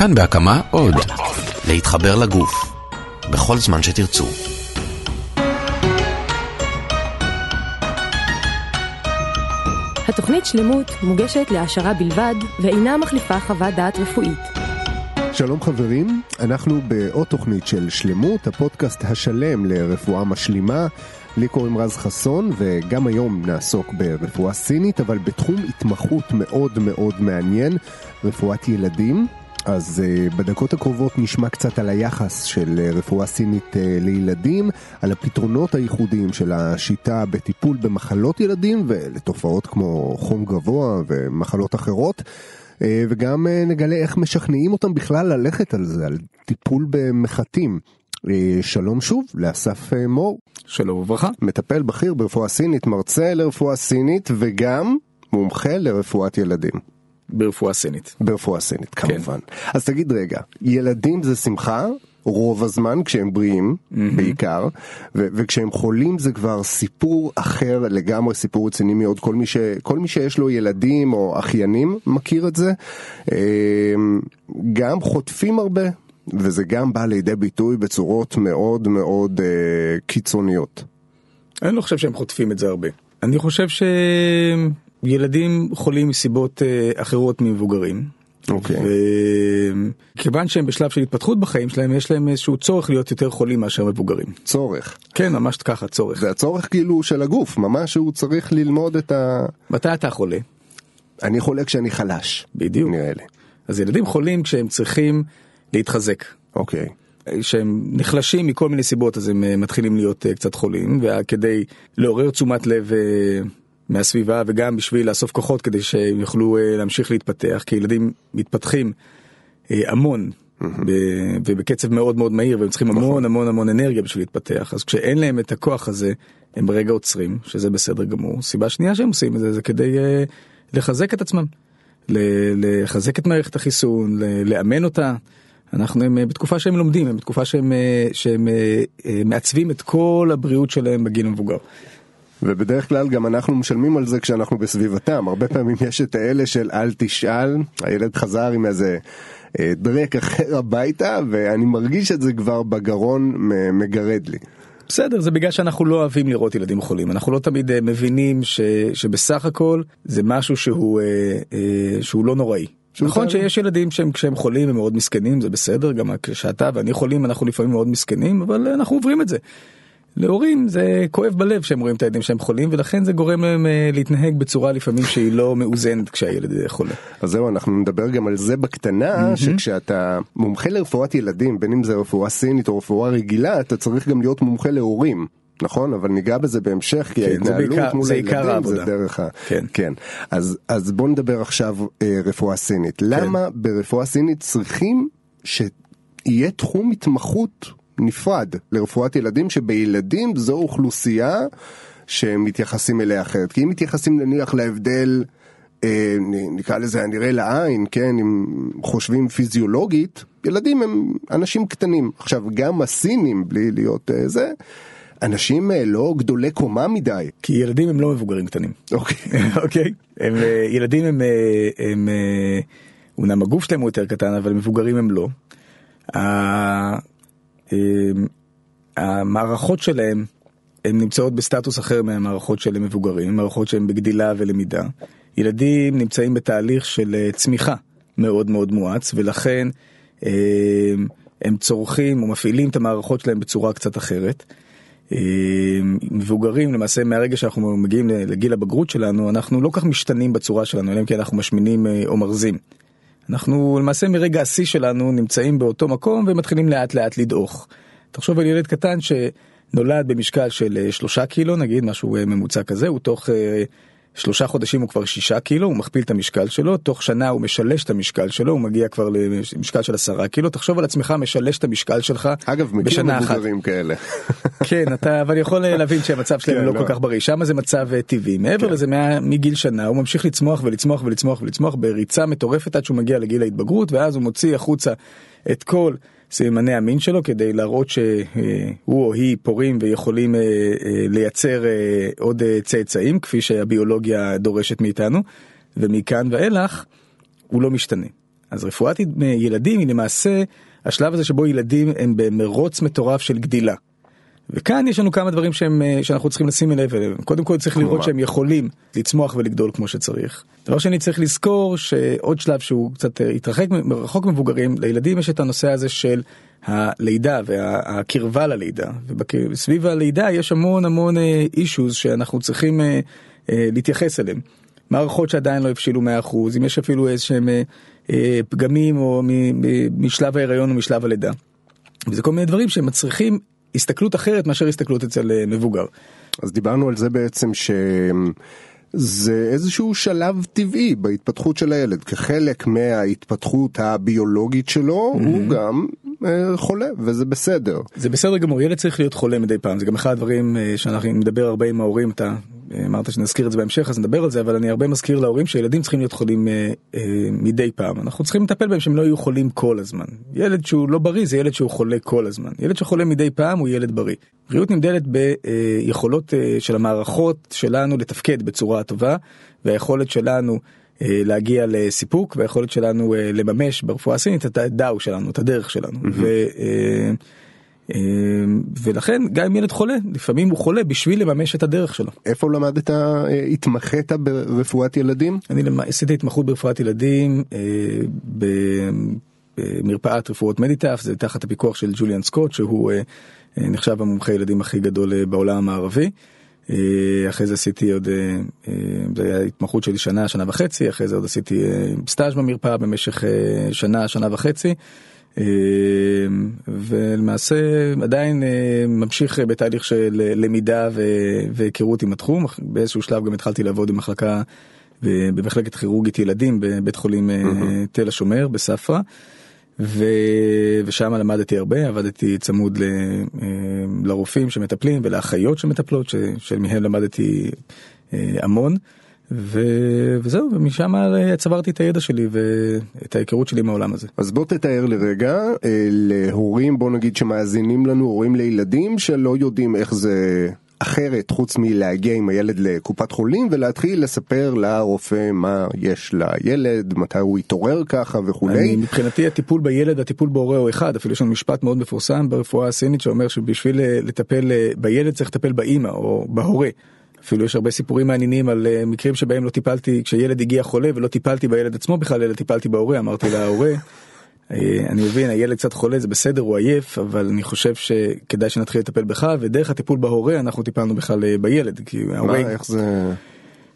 כאן בהקמה עוד. להתחבר לגוף. בכל זמן שתרצו. התוכנית שלמות מוגשת להעשרה בלבד ואינה מחליפה חוות דעת רפואית. שלום חברים, אנחנו בעוד תוכנית של שלמות, הפודקאסט השלם לרפואה משלימה. לי קוראים רז חסון וגם היום נעסוק ברפואה סינית, אבל בתחום התמחות מאוד מאוד מעניין, רפואת ילדים. אז uh, בדקות הקרובות נשמע קצת על היחס של uh, רפואה סינית uh, לילדים, על הפתרונות הייחודיים של השיטה בטיפול במחלות ילדים ולתופעות כמו חום גבוה ומחלות אחרות. uh, וגם נגלה איך משכנעים אותם בכלל ללכת על זה, על טיפול במחטים. שלום שוב לאסף מור. שלום וברכה. מטפל בכיר ברפואה סינית, מרצה לרפואה סינית וגם מומחה לרפואת ילדים. ברפואה סינית. ברפואה סינית כמובן. כן. אז תגיד רגע, ילדים זה שמחה? רוב הזמן כשהם בריאים mm-hmm. בעיקר ו- וכשהם חולים זה כבר סיפור אחר לגמרי סיפור רציני מאוד כל מי, ש- כל מי שיש לו ילדים או אחיינים מכיר את זה גם חוטפים הרבה וזה גם בא לידי ביטוי בצורות מאוד מאוד uh, קיצוניות. אני לא חושב שהם חוטפים את זה הרבה אני חושב ש... ילדים חולים מסיבות uh, אחרות ממבוגרים. אוקיי. Okay. וכיוון שהם בשלב של התפתחות בחיים שלהם, יש להם איזשהו צורך להיות יותר חולים מאשר מבוגרים. צורך. כן, ממש ככה, צורך. זה הצורך כאילו של הגוף, ממש הוא צריך ללמוד את ה... מתי אתה חולה? אני חולה כשאני חלש. בדיוק. נראה לי. אז ילדים חולים כשהם צריכים להתחזק. אוקיי. Okay. שהם נחלשים מכל מיני סיבות אז הם אה, מתחילים להיות uh, קצת חולים וכדי לעורר תשומת לב מהסביבה וגם בשביל לאסוף כוחות כדי שהם יוכלו uh, להמשיך להתפתח כי ילדים מתפתחים uh, המון ובקצב מאוד מאוד מהיר והם צריכים המון נכון. המון המון אנרגיה בשביל להתפתח אז כשאין להם את הכוח הזה הם ברגע עוצרים שזה בסדר גמור סיבה שנייה שהם עושים את זה זה כדי uh, לחזק את עצמם לחזק את מערכת החיסון לאמן אותה. אנחנו הם בתקופה שהם לומדים הם בתקופה שהם שהם מעצבים את כל הבריאות שלהם בגיל המבוגר. ובדרך כלל גם אנחנו משלמים על זה כשאנחנו בסביבתם הרבה פעמים יש את האלה של אל תשאל הילד חזר עם איזה דרק אחר הביתה ואני מרגיש את זה כבר בגרון מגרד לי. בסדר זה בגלל שאנחנו לא אוהבים לראות ילדים חולים אנחנו לא תמיד uh, מבינים ש, שבסך הכל זה משהו שהוא uh, שהוא לא נוראי. נכון שיש ילדים שהם כשהם חולים הם מאוד מסכנים זה בסדר גם כשאתה ואני חולים אנחנו לפעמים מאוד מסכנים אבל אנחנו עוברים את זה. להורים זה כואב בלב שהם רואים את הילדים שהם חולים ולכן זה גורם להם להתנהג בצורה לפעמים שהיא לא מאוזנת כשהילד חולה. אז זהו אנחנו נדבר גם על זה בקטנה שכשאתה מומחה לרפואת ילדים בין אם זה רפואה סינית או רפואה רגילה אתה צריך גם להיות מומחה להורים. נכון אבל ניגע בזה בהמשך כי כן, ההתנהלות בעיקר, מול זה הילדים זה דרך ה... כן. כן. אז, אז בוא נדבר עכשיו אה, רפואה סינית. כן. למה ברפואה סינית צריכים שיהיה תחום התמחות נפרד לרפואת ילדים שבילדים זו אוכלוסייה שמתייחסים אליה אחרת כי אם מתייחסים נניח להבדל אה, נקרא לזה הנראה לעין כן אם חושבים פיזיולוגית ילדים הם אנשים קטנים עכשיו גם הסינים בלי להיות אה, זה. אנשים אה, לא גדולי קומה מדי. כי ילדים הם לא מבוגרים קטנים. אוקיי. אוקיי. הם, ילדים הם, הם, אומנם הגוף שלהם הוא יותר קטן אבל מבוגרים הם לא. המערכות שלהם הן נמצאות בסטטוס אחר מהמערכות של מבוגרים, מערכות שהן בגדילה ולמידה. ילדים נמצאים בתהליך של צמיחה מאוד מאוד מואץ ולכן הם צורכים או מפעילים את המערכות שלהם בצורה קצת אחרת. מבוגרים למעשה מהרגע שאנחנו מגיעים לגיל הבגרות שלנו אנחנו לא כך משתנים בצורה שלנו אלא אם כן אנחנו משמינים או מרזים. אנחנו למעשה מרגע השיא שלנו נמצאים באותו מקום ומתחילים לאט לאט לדעוך. תחשוב על ילד קטן שנולד במשקל של שלושה קילו נגיד משהו ממוצע כזה הוא תוך שלושה חודשים הוא כבר שישה קילו הוא מכפיל את המשקל שלו תוך שנה הוא משלש את המשקל שלו הוא מגיע כבר למשקל של עשרה קילו. תחשוב על עצמך משלש את המשקל שלך אגב מכיר מבוגרים כאלה. כן אתה אבל יכול להבין שהמצב שלהם לא כל כך בריא. שם זה מצב טבעי. מעבר לזה מגיל שנה הוא ממשיך לצמוח ולצמוח ולצמוח ולצמוח בריצה מטורפת עד שהוא מגיע לגיל ההתבגרות ואז הוא מוציא החוצה את כל. סימני המין שלו כדי להראות שהוא או היא פורים ויכולים לייצר עוד צאצאים כפי שהביולוגיה דורשת מאיתנו ומכאן ואילך הוא לא משתנה. אז רפואת ילדים היא למעשה השלב הזה שבו ילדים הם במרוץ מטורף של גדילה. וכאן יש לנו כמה דברים שהם, אה, שאנחנו צריכים לשים אליהם. קודם כל צריך לראות שהם יכולים לצמוח ולגדול כמו שצריך. דבר שני צריך לזכור שעוד שלב שהוא קצת אה, התרחק, רחוק מבוגרים, לילדים יש את הנושא הזה של הלידה והקרבה ללידה. וסביב הלידה יש המון המון אישוז אה, שאנחנו צריכים להתייחס אליהם. מערכות שעדיין לא הבשילו 100%, אם יש אפילו איזשהם פגמים או משלב ההיריון או משלב הלידה. וזה כל מיני דברים שמצריכים הסתכלות אחרת מאשר הסתכלות אצל אה, מבוגר. אז דיברנו על זה בעצם שזה איזשהו שלב טבעי בהתפתחות של הילד, כחלק מההתפתחות הביולוגית שלו, mm-hmm. הוא גם אה, חולה, וזה בסדר. זה בסדר גמור, ילד צריך להיות חולה מדי פעם, זה גם אחד הדברים אה, שאנחנו נדבר הרבה עם ההורים, אתה אמרת שנזכיר את זה בהמשך אז נדבר על זה אבל אני הרבה מזכיר להורים שילדים צריכים להיות חולים אה, אה, מדי פעם אנחנו צריכים לטפל בהם שהם לא יהיו חולים כל הזמן ילד שהוא לא בריא זה ילד שהוא חולה כל הזמן ילד שחולה מדי פעם הוא ילד בריא. בריאות נמדדת ביכולות אה, של המערכות שלנו לתפקד בצורה טובה והיכולת שלנו אה, להגיע לסיפוק והיכולת שלנו אה, לממש ברפואה הסינית את הדאו שלנו את הדרך שלנו. Mm-hmm. ו, אה, ולכן גם אם ילד חולה לפעמים הוא חולה בשביל לממש את הדרך שלו. איפה למדת אה, התמחית ברפואת ילדים? אני עשיתי התמחות ברפואת ילדים אה, במרפאת רפואות מדיטף זה תחת הפיקוח של ג'וליאן סקוט שהוא אה, נחשב המומחה ילדים הכי גדול בעולם המערבי. אחרי זה עשיתי עוד, זה היה התמחות שלי שנה, שנה וחצי, אחרי זה עוד עשיתי סטאז' במרפאה במשך שנה, שנה וחצי. אמ, ולמעשה עדיין אה, ממשיך בתהליך של למידה והיכרות עם התחום באיזשהו שלב גם התחלתי לעבוד עם מחלקה במחלקת כירורגית ילדים בבית חולים mm-hmm. תל השומר בספרא. ו... ושם למדתי הרבה, עבדתי צמוד ל... אה, לרופאים שמטפלים ולאחיות שמטפלות, ש... שמהם למדתי המון. ו... וזהו, ומשם צברתי את הידע שלי ואת ההיכרות שלי מהעולם הזה. אז בוא תתאר לרגע אה, להורים, בוא נגיד שמאזינים לנו, הורים לילדים שלא יודעים איך זה אחרת חוץ מלהגיע עם הילד לקופת חולים ולהתחיל לספר לרופא מה יש לילד, מתי הוא יתעורר ככה וכולי. אני, מבחינתי הטיפול בילד, הטיפול בהורה הוא אחד, אפילו יש לנו משפט מאוד מפורסם ברפואה הסינית שאומר שבשביל אה, לטפל אה, בילד צריך לטפל באימא או בהורה. אפילו יש הרבה סיפורים מעניינים על uh, מקרים שבהם לא טיפלתי כשילד הגיע חולה ולא טיפלתי בילד עצמו בכלל אלא טיפלתי בהורה אמרתי להורה. uh, אני מבין הילד קצת חולה זה בסדר הוא עייף אבל אני חושב שכדאי שנתחיל לטפל בך ודרך הטיפול בהורה אנחנו טיפלנו בכלל uh, בילד כי ההורה איך זה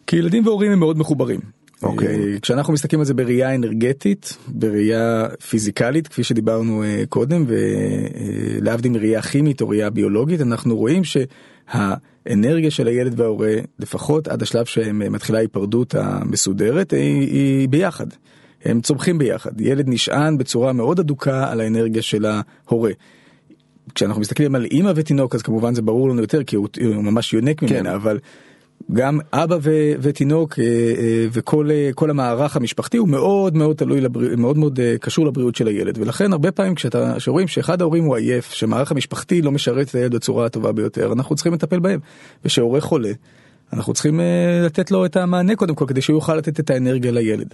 כי ילדים והורים הם מאוד מחוברים. אוקיי. Okay. כשאנחנו מסתכלים על זה בראייה אנרגטית בראייה פיזיקלית כפי שדיברנו קודם ולהבדיל מראייה כימית או ראייה ביולוגית אנחנו רואים שה... האנרגיה של הילד וההורה, לפחות עד השלב שמתחילה ההיפרדות המסודרת, היא, היא ביחד. הם צומחים ביחד. ילד נשען בצורה מאוד אדוקה על האנרגיה של ההורה. כשאנחנו מסתכלים על אימא ותינוק אז כמובן זה ברור לנו יותר כי הוא, הוא ממש יונק ממנה כן. אבל גם אבא ו- ותינוק אה, אה, וכל אה, כל המערך המשפחתי הוא מאוד מאוד תלוי לבריאות מאוד מאוד קשור לבריאות של הילד ולכן הרבה פעמים כשאתה שרואים שאחד ההורים הוא עייף שמערך המשפחתי לא משרת את הילד בצורה הטובה ביותר אנחנו צריכים לטפל בהם ושהורה חולה אנחנו צריכים לתת לו את המענה קודם כל כדי שהוא יוכל לתת את האנרגיה לילד.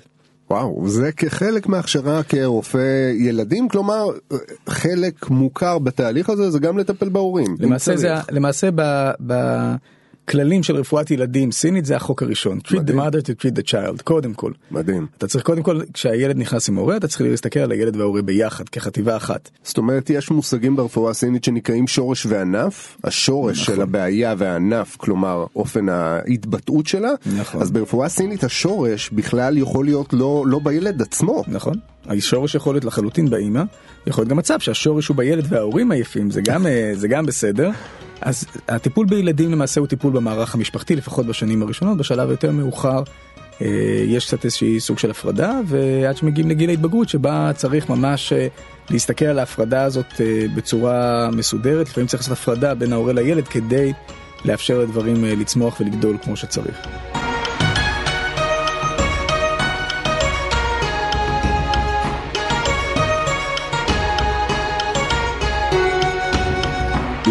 וואו, זה כחלק מהכשרה כרופא ילדים, כלומר חלק מוכר בתהליך הזה זה גם לטפל בהורים. למעשה זה, למעשה ב... ב הכללים של רפואת ילדים סינית זה החוק הראשון. Treat the mother to treat the child קודם כל. מדהים. אתה צריך קודם כל כשהילד נכנס עם הורה אתה צריך להסתכל על הילד וההורה ביחד כחטיבה אחת. זאת אומרת יש מושגים ברפואה הסינית שנקראים שורש וענף. השורש נכון. של הבעיה והענף כלומר אופן ההתבטאות שלה. נכון. אז ברפואה סינית השורש בכלל יכול להיות לא לא בילד עצמו. נכון השורש יכול להיות לחלוטין באימא יכול להיות גם מצב שהשורש הוא בילד וההורים עייפים זה גם אה, זה גם בסדר. אז הטיפול בילדים למעשה הוא טיפול במערך המשפחתי לפחות בשנים הראשונות בשלב יותר מאוחר אה, יש קצת איזשהי סוג של הפרדה ועד שמגיעים לגיל ההתבגרות שבה צריך ממש אה, להסתכל על ההפרדה הזאת בצורה מסודרת לפעמים צריך לעשות הפרדה בין ההורה לילד כדי לאפשר לדברים לצמוח ולגדול כמו שצריך.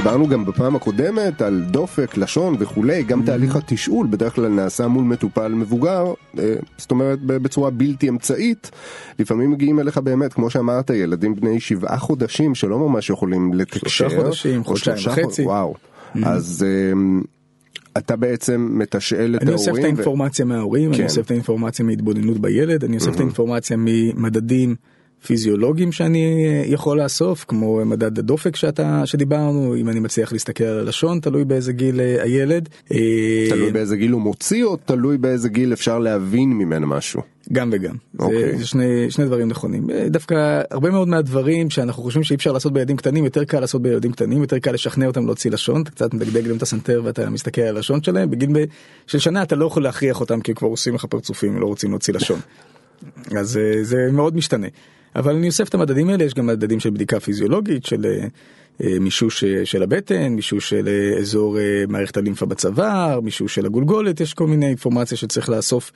דיברנו גם בפעם הקודמת על דופק, לשון וכולי, גם תהליך התשאול בדרך כלל נעשה מול מטופל מבוגר, אה, זאת אומרת בצורה בלתי אמצעית. לפעמים מגיעים אליך באמת, כמו שאמרת, ילדים בני שבעה חודשים שלא ממש יכולים לתקשר. שלושה חודשים, חודשיים וחצי. וואו. אז אה, אתה בעצם מתשאל את אני אוסף את ההורים. ו- האינפורמציה מההורים, כן. אני אוסף את האינפורמציה מהתבוננות בילד, אני אוסף את האינפורמציה ממדדים פיזיולוגיים שאני אה, יכול לאסוף, כמו מדד הדופק שאתה, שדיברנו, אם אני מצליח להסתכל על הלשון, תלוי באיזה גיל אה, הילד. אה, תלוי באיזה גיל הוא מוציא או תלוי באיזה גיל אפשר להבין ממנו משהו. גם וגם. אוקיי. זה, זה שני, שני דברים נכונים. אה, דווקא הרבה מאוד מהדברים שאנחנו חושבים שאי אפשר לעשות בילדים קטנים, יותר קל לעשות בילדים קטנים, יותר קל לשכנע אותם להוציא לשון, אתה קצת מדגדג להם את הסנטר ואתה מסתכל על הלשון שלהם, בגיל ב- של שנה אתה לא יכול להכריח אותם כי כבר עושים לך פרצופים, לא רוצים להוציא לשון. אז אה, זה מאוד משתנה. אבל אני אוסף את המדדים האלה, יש גם מדדים של בדיקה פיזיולוגית, של אה, אה, מישוש אה, של הבטן, מישוש של אזור מערכת הלימפה בצוואר, מישוש של הגולגולת, יש כל מיני אינפורמציה שצריך לאסוף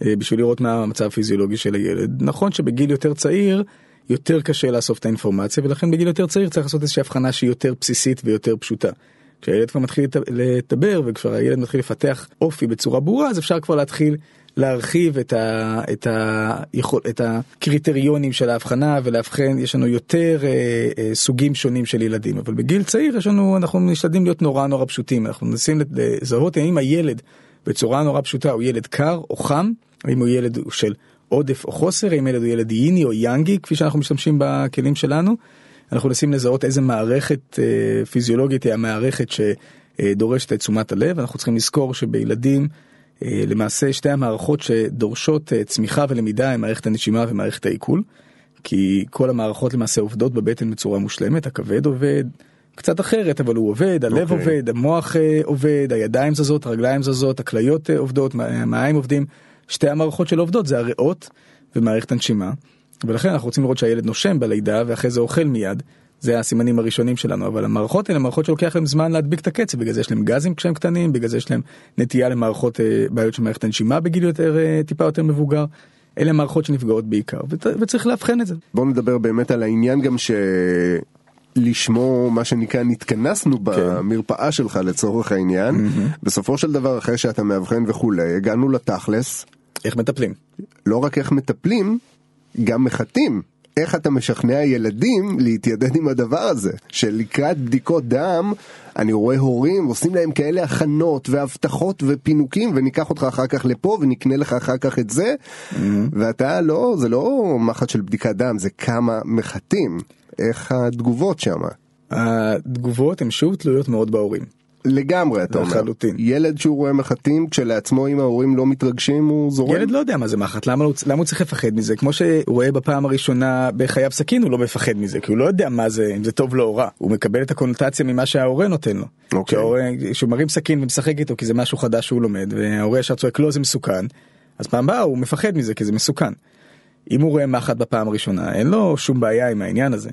בשביל לראות מה המצב הפיזיולוגי של הילד. נכון שבגיל יותר צעיר, יותר קשה לאסוף את האינפורמציה, ולכן בגיל יותר צעיר צריך לעשות איזושהי הבחנה שהיא יותר בסיסית ויותר פשוטה. כשהילד כבר מתחיל לדבר וכשהר הילד מתחיל לפתח אופי בצורה ברורה אז אפשר כבר להתחיל להרחיב את, ה, את, ה, יכול, את הקריטריונים של ההבחנה ולאבחן יש לנו יותר אה, אה, סוגים שונים של ילדים. אבל בגיל צעיר יש לנו אנחנו משתדלים להיות נורא נורא פשוטים. אנחנו מנסים לזהות האם הילד בצורה נורא פשוטה הוא ילד קר או חם האם הוא ילד של עודף או חוסר האם ילד הוא ילד איני או יאנגי כפי שאנחנו משתמשים בכלים שלנו. אנחנו מנסים לזהות איזה מערכת אה, פיזיולוגית היא המערכת שדורשת את תשומת הלב. אנחנו צריכים לזכור שבילדים למעשה שתי המערכות שדורשות אה, צמיחה ולמידה הם מערכת הנשימה ומערכת העיכול. כי כל המערכות למעשה עובדות בבטן בצורה מושלמת הכבד עובד קצת אחרת אבל הוא עובד הלב אוקיי. עובד המוח אה, עובד הידיים זזות הרגליים זזות הכליות אה, עובדות המעיים עובדים שתי המערכות שלא עובדות זה הריאות ומערכת הנשימה ולכן אנחנו רוצים לראות שהילד נושם בלידה ואחרי זה אוכל מיד. זה הסימנים הראשונים שלנו אבל המערכות האלה מערכות שלוקח להם זמן להדביק את הקצב בגלל זה יש להם גזים כשהם קטנים בגלל זה יש להם נטייה למערכות אה, בעיות של מערכת הנשימה בגיל יותר אה, טיפה יותר מבוגר. אלה המערכות שנפגעות בעיקר וצריך לאבחן את זה. בוא נדבר באמת על העניין גם שלשמו מה שנקרא נתכנסנו כן. במרפאה שלך לצורך העניין בסופו של דבר אחרי שאתה מאבחן וכולי הגענו לתכלס איך מטפלים? לא רק איך מטפלים גם מחטאים. איך אתה משכנע ילדים להתיידד עם הדבר הזה? שלקראת בדיקות דם אני רואה הורים עושים להם כאלה הכנות והבטחות ופינוקים וניקח אותך אחר כך לפה ונקנה לך אחר כך את זה. ואתה לא זה לא מחט של בדיקת דם זה כמה מחטים. איך התגובות שם התגובות הן שוב תלויות מאוד בהורים. לגמרי אתה אומר לחלוטין. ילד שהוא רואה מחטים כשלעצמו אם ההורים לא מתרגשים הוא זורם ילד לא יודע מה זה מחט למה הוא, למה הוא צריך לפחד מזה כמו שהוא רואה בפעם הראשונה בחייו סכין הוא לא מפחד מזה כי הוא לא יודע מה זה אם זה טוב לו או רע הוא מקבל את הקונוטציה ממה שההורה נותן לו. אוקיי. כשההורה- כשהוא מרים סכין ומשחק איתו כי זה משהו חדש שהוא לומד וההורה ישר צועק לא זה מסוכן אז פעם הבאה הוא מפחד מזה כי זה מסוכן. אם הוא רואה מחט בפעם הראשונה אין לו שום בעיה עם העניין הזה.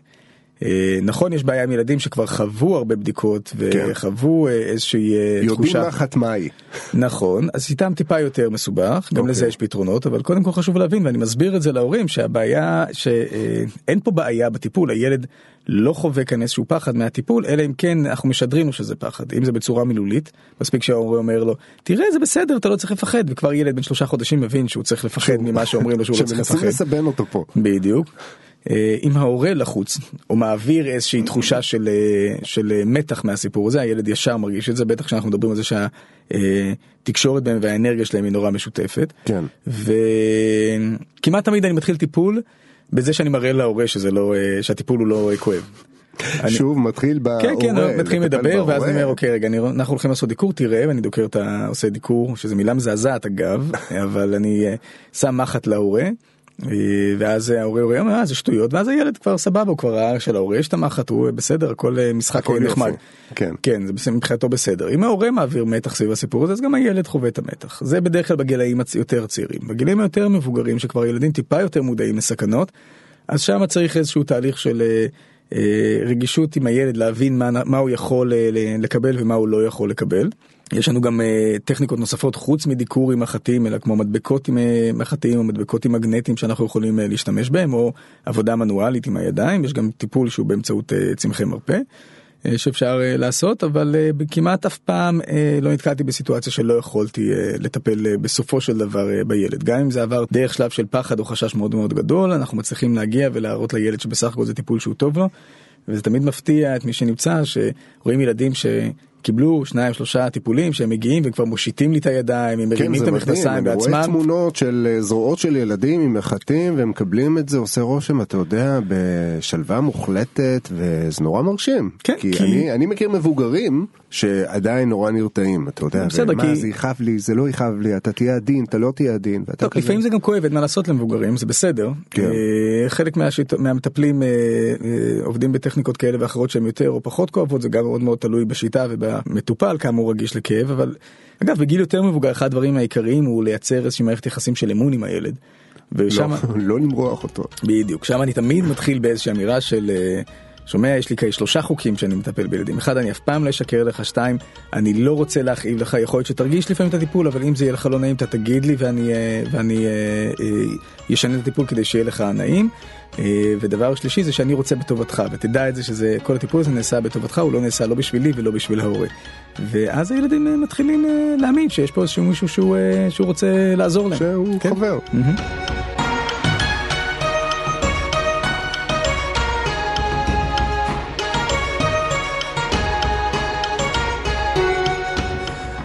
אה, נכון יש בעיה עם ילדים שכבר חוו הרבה בדיקות וחוו אה, איזושהי אה, יודעים תחושה. מחט מהי. נכון אז איתם טיפה יותר מסובך גם אוקיי. לזה יש פתרונות אבל קודם כל חשוב להבין ואני מסביר את זה להורים שהבעיה שאין פה בעיה בטיפול. הילד לא חווה כאן איזשהו פחד מהטיפול אלא אם כן אנחנו משדרים לו שזה פחד אם זה בצורה מילולית. מספיק שההורה אומר לו תראה זה בסדר אתה לא צריך לפחד. וכבר ילד בן שלושה חודשים מבין שהוא צריך לפחד ממה שאומרים לו שהוא לא צריך שמנסים לפחד. לסבן אותו פה. בדיוק. אה, אם ההורה לחוץ או מעביר איזושהי תחושה של, אה, של אה, מתח מהסיפור הזה הילד ישר מרגיש את זה בטח כשאנחנו מדברים על זה שהתקשורת בהם והאנרגיה שלהם היא נורא משותפת. כן. וכמעט תמיד אני מתחיל טיפול בזה שאני מראה להורה שזה לא שהטיפול הוא לא כואב. אני- שוב מתחיל בהורה כן כן מתחילים לטפל לדבר ואז אני. אומר אוקיי רגע אני, אנחנו הולכים לעשות דיקור תראה ואני דוקר את ה... עושה דיקור שזה מילה מזעזעת אגב אבל אני שם מחט להורה. אה, ואז ההורה אומר אה זה שטויות ואז הילד כבר סבבה הוא כבר ראה שלהורה יש את המחט הוא בסדר הכל אה, משחק הכל נחמד. כן. כן זה מבחינתו בסדר אם ההורה מעביר מתח סביב הסיפור הזה אז גם הילד חווה את המתח זה בדרך כלל בגילאים יותר צעירים בגילאים היותר מבוגרים שכבר ילדים טיפה יותר מודעים לסכנות אז שם צריך איזשהו תהליך של אה, אה, רגישות עם הילד להבין מה, מה הוא יכול אה, לקבל ומה הוא לא יכול לקבל. יש לנו גם אה, טכניקות נוספות חוץ מדיקור עם מחטים אלא כמו מדבקות עם אה, מחטים או מדבקות עם מגנטים שאנחנו יכולים אה, להשתמש בהם או עבודה מנואלית עם הידיים יש גם טיפול שהוא באמצעות אה, צמחי מרפא. אה, שאפשר אה, לעשות אבל אה, כמעט אף פעם לא נתקלתי בסיטואציה שלא יכולתי לטפל בסופו של דבר בילד גם אם זה עבר דרך שלב של פחד או חשש מאוד מאוד גדול אנחנו מצליחים להגיע ולהראות לילד שבסך הכל זה טיפול שהוא טוב לו. וזה תמיד מפתיע את מי שנמצא שרואים ילדים. קיבלו שניים שלושה טיפולים שהם מגיעים וכבר מושיטים לי את הידיים, הם מרימים כן, את המכנסיים בעצמם. אני רואה תמונות של אה, זרועות של ילדים עם מחטים והם מקבלים את זה עושה רושם אתה יודע בשלווה מוחלטת וזה נורא מרשים. כן, כי, כי... אני, אני מכיר מבוגרים שעדיין נורא נרתעים אתה יודע בסדר, מה כי... זה יכאב לי זה לא יכאב לי אתה תהיה עדין אתה לא תהיה עדין. טוב, כזה... לפעמים זה גם כואב אין מה לעשות למבוגרים זה בסדר. כן. אה, חלק מהשיט... מהמטפלים אה, עובדים בטכניקות כאלה ואחרות שהן יותר או פחות כואבות זה גם מאוד מאוד תלוי בשיטה וב... המטופל כמה הוא רגיש לכאב אבל אגב בגיל יותר מבוגר אחד הדברים העיקריים הוא לייצר איזושהי מערכת יחסים של אמון עם הילד. ושם לא, לא למרוח אותו בדיוק שם אני תמיד מתחיל באיזושהי אמירה של אה, שומע יש לי כאלה שלושה חוקים שאני מטפל בילדים אחד אני אף פעם לא אשקר לך שתיים אני לא רוצה להכאיב לך יכול להיות שתרגיש לפעמים את הטיפול אבל אם זה יהיה לך לא נעים אתה תגיד לי ואני אה, ואני אשנה אה, את הטיפול כדי שיהיה לך נעים. ודבר שלישי זה שאני רוצה בטובתך ותדע את זה שזה כל הטיפול הזה נעשה בטובתך הוא לא נעשה לא בשבילי ולא בשביל ההורה. ואז הילדים מתחילים להאמין שיש פה איזשהו מישהו שהוא, שהוא רוצה לעזור להם. שהוא כן? חבר. Mm-hmm.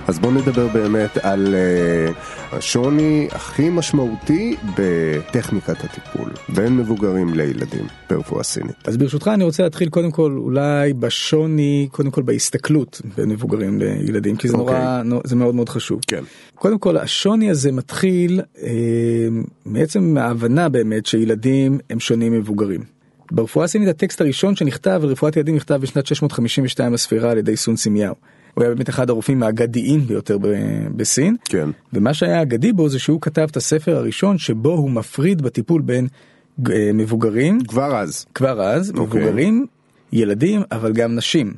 אז בואו נדבר באמת על uh, השוני הכי משמעותי בטכניקת הטיפול בין מבוגרים לילדים ברפואה סינית. אז ברשותך אני רוצה להתחיל קודם כל אולי בשוני, קודם כל בהסתכלות בין מבוגרים לילדים, כי זה okay. נורא, אוקיי. זה מאוד מאוד חשוב. כן. קודם כל השוני הזה מתחיל אה, מעצם ההבנה באמת שילדים הם שונים ממבוגרים. ברפואה הסינית הטקסט הראשון שנכתב על רפואת ילדים נכתב בשנת 652 לספירה על ידי סון סימיהו. הוא היה באמת אחד הרופאים האגדיים ביותר בסין. כן. ומה שהיה אגדי בו זה שהוא כתב את הספר הראשון שבו הוא מפריד בטיפול בין אה, מבוגרים. כבר אז. כבר אז, okay. אוקיי. מבוגרים, ילדים, אבל גם נשים.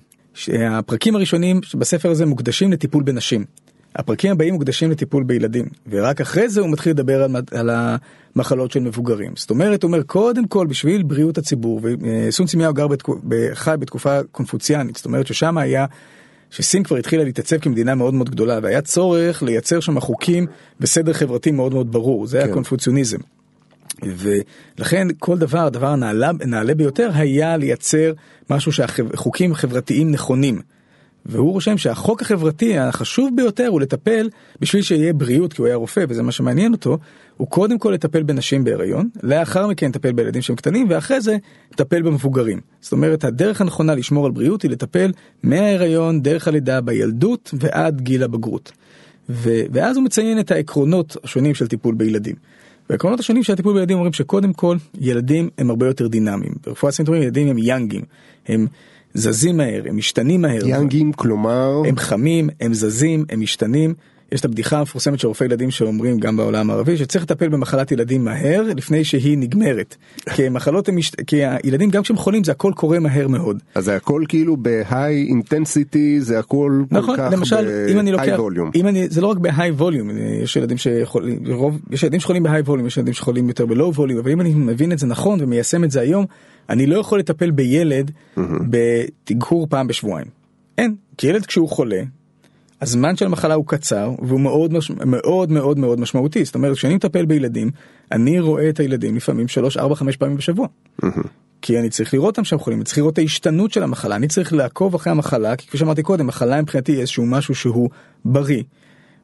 הפרקים הראשונים בספר הזה מוקדשים לטיפול בנשים. הפרקים הבאים מוקדשים לטיפול בילדים, ורק אחרי זה הוא מתחיל לדבר על, על המחלות של מבוגרים. זאת אומרת, הוא אומר, קודם כל, בשביל בריאות הציבור, וסון סימיהו גר בתקופ... חי בתקופה קונפוציאנית, זאת אומרת ששם היה שסין כבר התחילה להתעצב כמדינה מאוד מאוד גדולה והיה צורך לייצר שם חוקים וסדר חברתי מאוד מאוד ברור זה כן. היה קונפוציוניזם. ולכן כל דבר הדבר הנעלה, הנעלה ביותר היה לייצר משהו שהחוקים חברתיים נכונים. והוא רושם שהחוק החברתי החשוב ביותר הוא לטפל בשביל שיהיה בריאות כי הוא היה רופא וזה מה שמעניין אותו הוא קודם כל לטפל בנשים בהיריון לאחר מכן לטפל בילדים שהם קטנים ואחרי זה לטפל במבוגרים זאת אומרת הדרך הנכונה לשמור על בריאות היא לטפל מההיריון דרך הלידה בילדות ועד גיל הבגרות. ו- ואז הוא מציין את העקרונות השונים של טיפול בילדים. והעקרונות השונים של הטיפול בילדים אומרים שקודם כל ילדים הם הרבה יותר דינמיים ברפואה סינית ילדים הם יאנגים הם זזים מהר, הם משתנים מהר. יאנגים, כלומר? הם חמים, הם זזים, הם משתנים. יש את הבדיחה המפורסמת של רופאי ילדים שאומרים גם בעולם הערבי שצריך לטפל במחלת ילדים מהר לפני שהיא נגמרת. כי מחלות הם כי הילדים גם כשהם חולים זה הכל קורה מהר מאוד. אז זה הכל כאילו בהיי אינטנסיטי זה הכל נכון, כל כך למשל אם אני לוקח, אם אני, זה לא רק בהיי ווליום, יש ילדים שחולים, יש ילדים שחולים בהיי ווליום, יש ילדים שחולים יותר בלואו ווליום, אבל אם אני מבין את זה נכון ומיישם את זה היום, אני לא יכול לטפל בילד mm-hmm. בתגהור פעם בשבועיים. אין, כי ילד כשהוא חולה הזמן של המחלה הוא קצר והוא מאוד מאוד מאוד מאוד משמעותי זאת אומרת כשאני מטפל בילדים אני רואה את הילדים לפעמים 3 4 5 פעמים בשבוע. כי אני צריך לראות אותם שהם חולים, אני צריך לראות את ההשתנות של המחלה, אני צריך לעקוב אחרי המחלה, כי כפי שאמרתי קודם, מחלה מבחינתי איזשהו משהו שהוא בריא,